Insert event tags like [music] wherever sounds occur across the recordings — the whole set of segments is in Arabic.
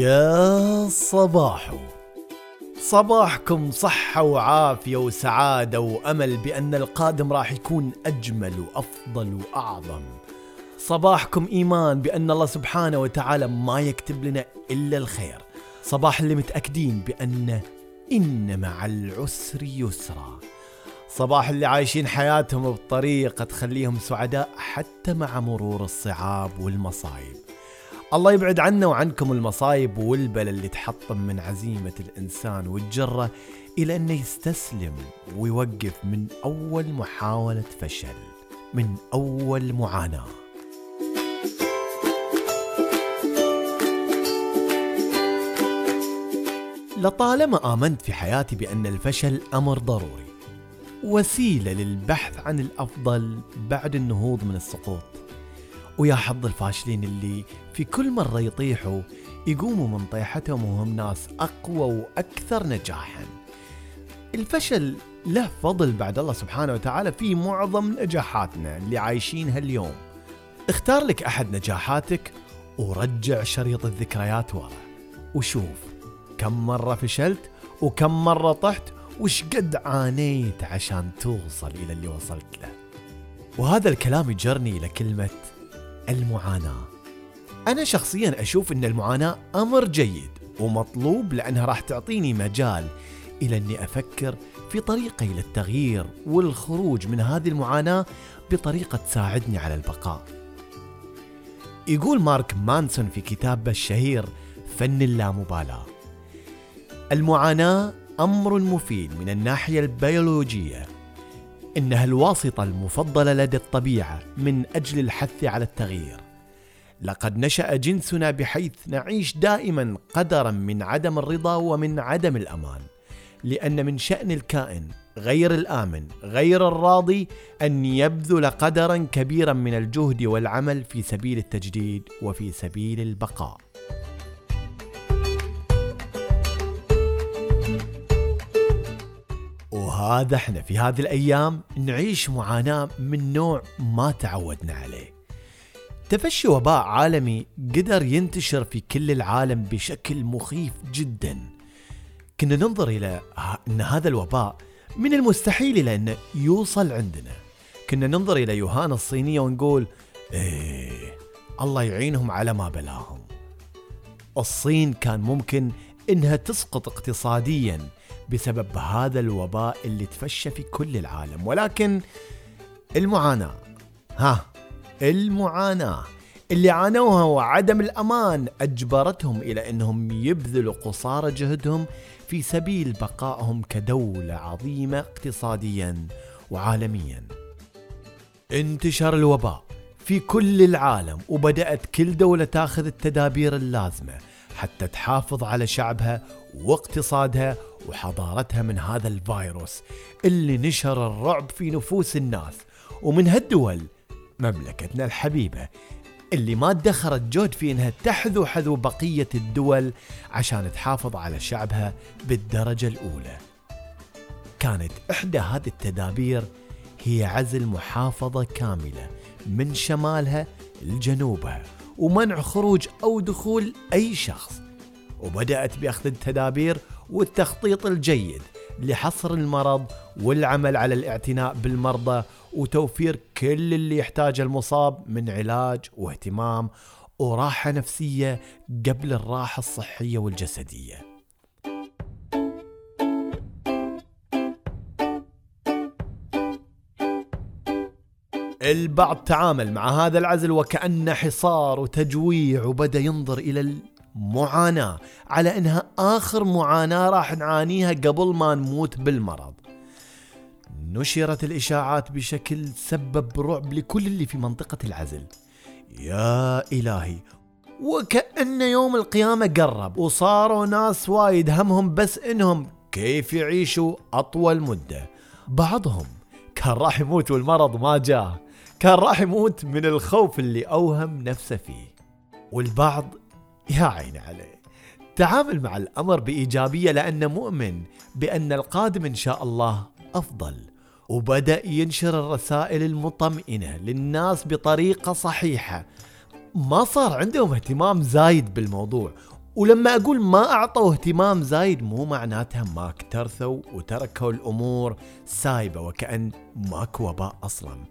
يا صباحو صباحكم صحة وعافية وسعادة وأمل بأن القادم راح يكون أجمل وأفضل وأعظم. صباحكم إيمان بأن الله سبحانه وتعالى ما يكتب لنا إلا الخير. صباح اللي متأكدين بأن إن مع العسر يسرا. صباح اللي عايشين حياتهم بطريقة تخليهم سعداء حتى مع مرور الصعاب والمصايب. الله يبعد عنا وعنكم المصايب والبلا اللي تحطم من عزيمة الإنسان وتجره إلى أنه يستسلم ويوقف من أول محاولة فشل من أول معاناة. لطالما آمنت في حياتي بأن الفشل أمر ضروري وسيلة للبحث عن الأفضل بعد النهوض من السقوط. ويا حظ الفاشلين اللي في كل مرة يطيحوا يقوموا من طيحتهم وهم ناس أقوى وأكثر نجاحا. الفشل له فضل بعد الله سبحانه وتعالى في معظم نجاحاتنا اللي عايشينها اليوم. اختار لك أحد نجاحاتك ورجع شريط الذكريات ورا وشوف كم مرة فشلت وكم مرة طحت وش قد عانيت عشان توصل إلى اللي وصلت له. وهذا الكلام يجرني إلى كلمة المعاناة. أنا شخصيا أشوف أن المعاناة أمر جيد ومطلوب لأنها راح تعطيني مجال إلى أني أفكر في طريقة إلى التغيير والخروج من هذه المعاناة بطريقة تساعدني على البقاء. يقول مارك مانسون في كتابه الشهير فن اللامبالاة المعاناة أمر مفيد من الناحية البيولوجية إنها الواسطة المفضلة لدى الطبيعة من أجل الحث على التغيير. لقد نشأ جنسنا بحيث نعيش دائما قدرا من عدم الرضا ومن عدم الأمان. لأن من شأن الكائن غير الآمن غير الراضي أن يبذل قدرا كبيرا من الجهد والعمل في سبيل التجديد وفي سبيل البقاء. وهذا إحنا في هذه الأيام نعيش معاناة من نوع ما تعودنا عليه. تفشي وباء عالمي قدر ينتشر في كل العالم بشكل مخيف جدا. كنا ننظر إلى إن هذا الوباء من المستحيل إلى انه يوصل عندنا. كنا ننظر إلى يوهان الصينية ونقول إيه الله يعينهم على ما بلاهم. الصين كان ممكن إنها تسقط اقتصاديا بسبب هذا الوباء اللي تفشى في كل العالم. ولكن المعاناة ها المعاناة اللي عانوها وعدم الأمان أجبرتهم إلى أنهم يبذلوا قصارى جهدهم في سبيل بقائهم كدولة عظيمة اقتصاديا وعالميا. انتشر الوباء في كل العالم وبدأت كل دولة تاخذ التدابير اللازمة. حتى تحافظ على شعبها واقتصادها وحضارتها من هذا الفيروس اللي نشر الرعب في نفوس الناس ومن هالدول مملكتنا الحبيبة اللي ما ادخرت جهد في إنها تحذو حذو بقية الدول عشان تحافظ على شعبها بالدرجة الأولى. كانت إحدى هذه التدابير هي عزل محافظة كاملة من شمالها لجنوبها ومنع خروج أو دخول أي شخص وبدأت بأخذ التدابير والتخطيط الجيد لحصر المرض والعمل على الاعتناء بالمرضى وتوفير كل اللي يحتاجه المصاب من علاج واهتمام وراحة نفسية قبل الراحة الصحية والجسدية. البعض تعامل مع هذا العزل وكأنه حصار وتجويع وبدأ ينظر إلى المعاناة على أنها آخر معاناة راح نعانيها قبل ما نموت بالمرض. نشرت الإشاعات بشكل سبب رعب لكل اللي في منطقة العزل. يا إلهي وكأن يوم القيامة قرب وصاروا ناس وايد همهم بس إنهم كيف يعيشوا أطول مدة. بعضهم كان راح يموت والمرض ما جاه. كان راح يموت من الخوف اللي أوهم نفسه فيه والبعض يا عيني عليه. تعامل مع الأمر بإيجابية لأنه مؤمن بأن القادم إن شاء الله أفضل وبدأ ينشر الرسائل المطمئنة للناس بطريقة صحيحة. ما صار عندهم اهتمام زايد بالموضوع ولما أقول ما أعطوا اهتمام زايد مو معناتها ما اكترثوا وتركوا الأمور سايبة وكأن ماكو وباء أصلا.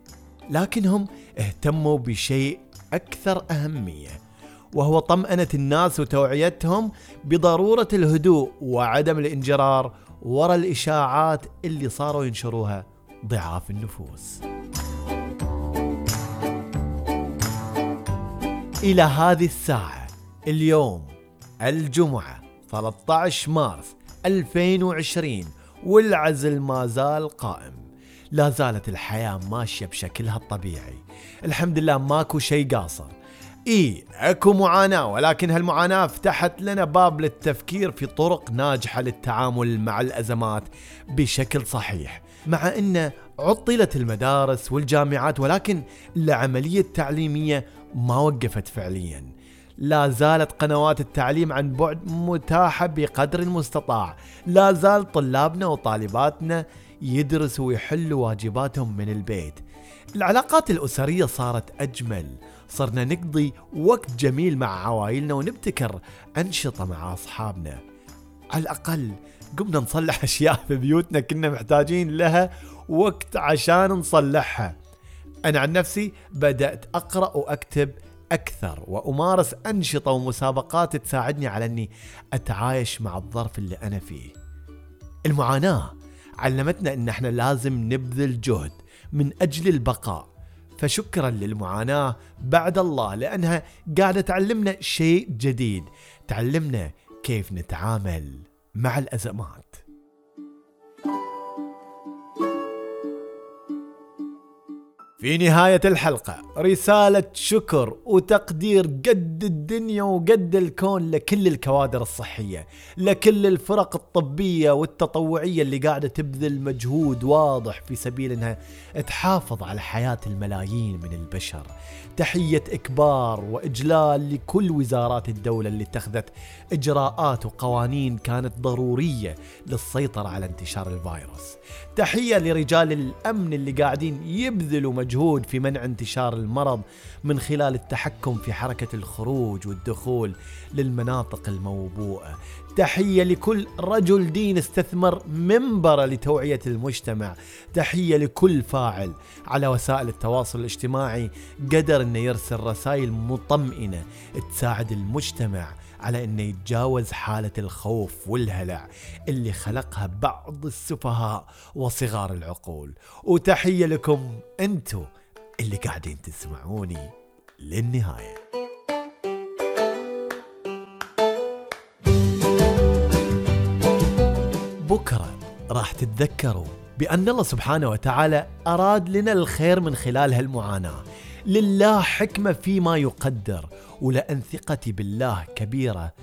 لكنهم اهتموا بشيء أكثر أهمية وهو طمأنة الناس وتوعيتهم بضرورة الهدوء وعدم الانجرار وراء الإشاعات اللي صاروا ينشروها ضعاف النفوس. إلى هذه الساعة اليوم الجمعة 13 مارس 2020 والعزل ما زال قائم. لا زالت الحياة ماشية بشكلها الطبيعي. الحمد لله ماكو شيء قاصر. إي أكو معاناة ولكن هالمعاناة فتحت لنا باب للتفكير في طرق ناجحة للتعامل مع الأزمات بشكل صحيح. مع إن عطلت المدارس والجامعات ولكن العملية التعليمية ما وقفت فعليا. لا زالت قنوات التعليم عن بعد متاحة بقدر المستطاع. لا زال طلابنا وطالباتنا يدرسوا ويحلوا واجباتهم من البيت. العلاقات الأسرية صارت أجمل. صرنا نقضي وقت جميل مع عوائلنا ونبتكر أنشطة مع أصحابنا. على الأقل قمنا نصلح [laughs] أشياء في بيوتنا كنا محتاجين لها وقت عشان نصلحها. أنا عن نفسي بدأت أقرأ وأكتب أكثر وأمارس أنشطة ومسابقات تساعدني على أني أتعايش مع الظرف اللي أنا فيه. المعاناة علمتنا أن إحنا لازم نبذل جهد من أجل البقاء. فشكرا للمعاناة بعد الله لأنها قاعدة تعلمنا شيء جديد. تعلمنا كيف نتعامل مع الأزمات. في نهاية الحلقة رسالة شكر وتقدير قد الدنيا وقد الكون لكل الكوادر الصحية لكل الفرق الطبية والتطوعية اللي قاعدة تبذل مجهود واضح في سبيل إنها تحافظ على حياة الملايين من البشر. تحية إكبار وإجلال لكل وزارات الدولة اللي اتخذت إجراءات وقوانين كانت ضرورية للسيطرة على انتشار الفيروس. تحية لرجال الأمن اللي قاعدين يبذلوا مجهود في منع انتشار المرض من خلال التحكم في حركة الخروج والدخول للمناطق الموبوءة. تحية لكل رجل دين استثمر منبره لتوعية المجتمع. تحية لكل فاعل على وسائل التواصل الاجتماعي. قدر إنه يرسل رسائل مطمئنة تساعد المجتمع على إنه يتجاوز حالة الخوف والهلع اللي خلقها بعض السفهاء وصغار العقول. وتحية لكم أنتو اللي قاعدين تسمعوني للنهاية. بكرة راح تتذكروا بأن الله سبحانه وتعالى أراد لنا الخير من خلال هالمعاناة. لله حكمة فيما يقدر ولأن ثقتي بالله كبيرة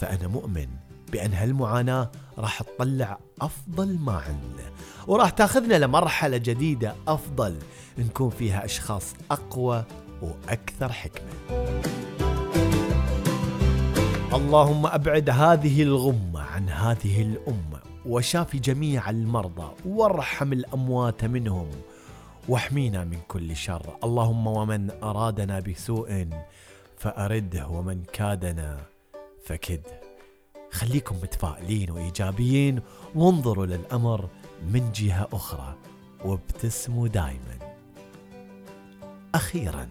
فأنا مؤمن بأن هالمعاناة راح تطلع أفضل ما عندنا وراح تأخذنا لمرحلة جديدة أفضل نكون فيها أشخاص أقوى وأكثر حكمة. اللهم أبعد هذه الغمة عن هذه الأمة وشافي جميع المرضى وارحم الأموات منهم واحمينا من كل شر. اللهم ومن أرادنا بسوء فأرده ومن كادنا فكده خليكم متفائلين وإيجابيين وانظروا للأمر من جهة أخرى وابتسموا دايما. أخيرا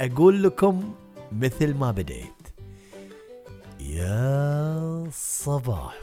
أقول لكم مثل ما بديت. يا صباح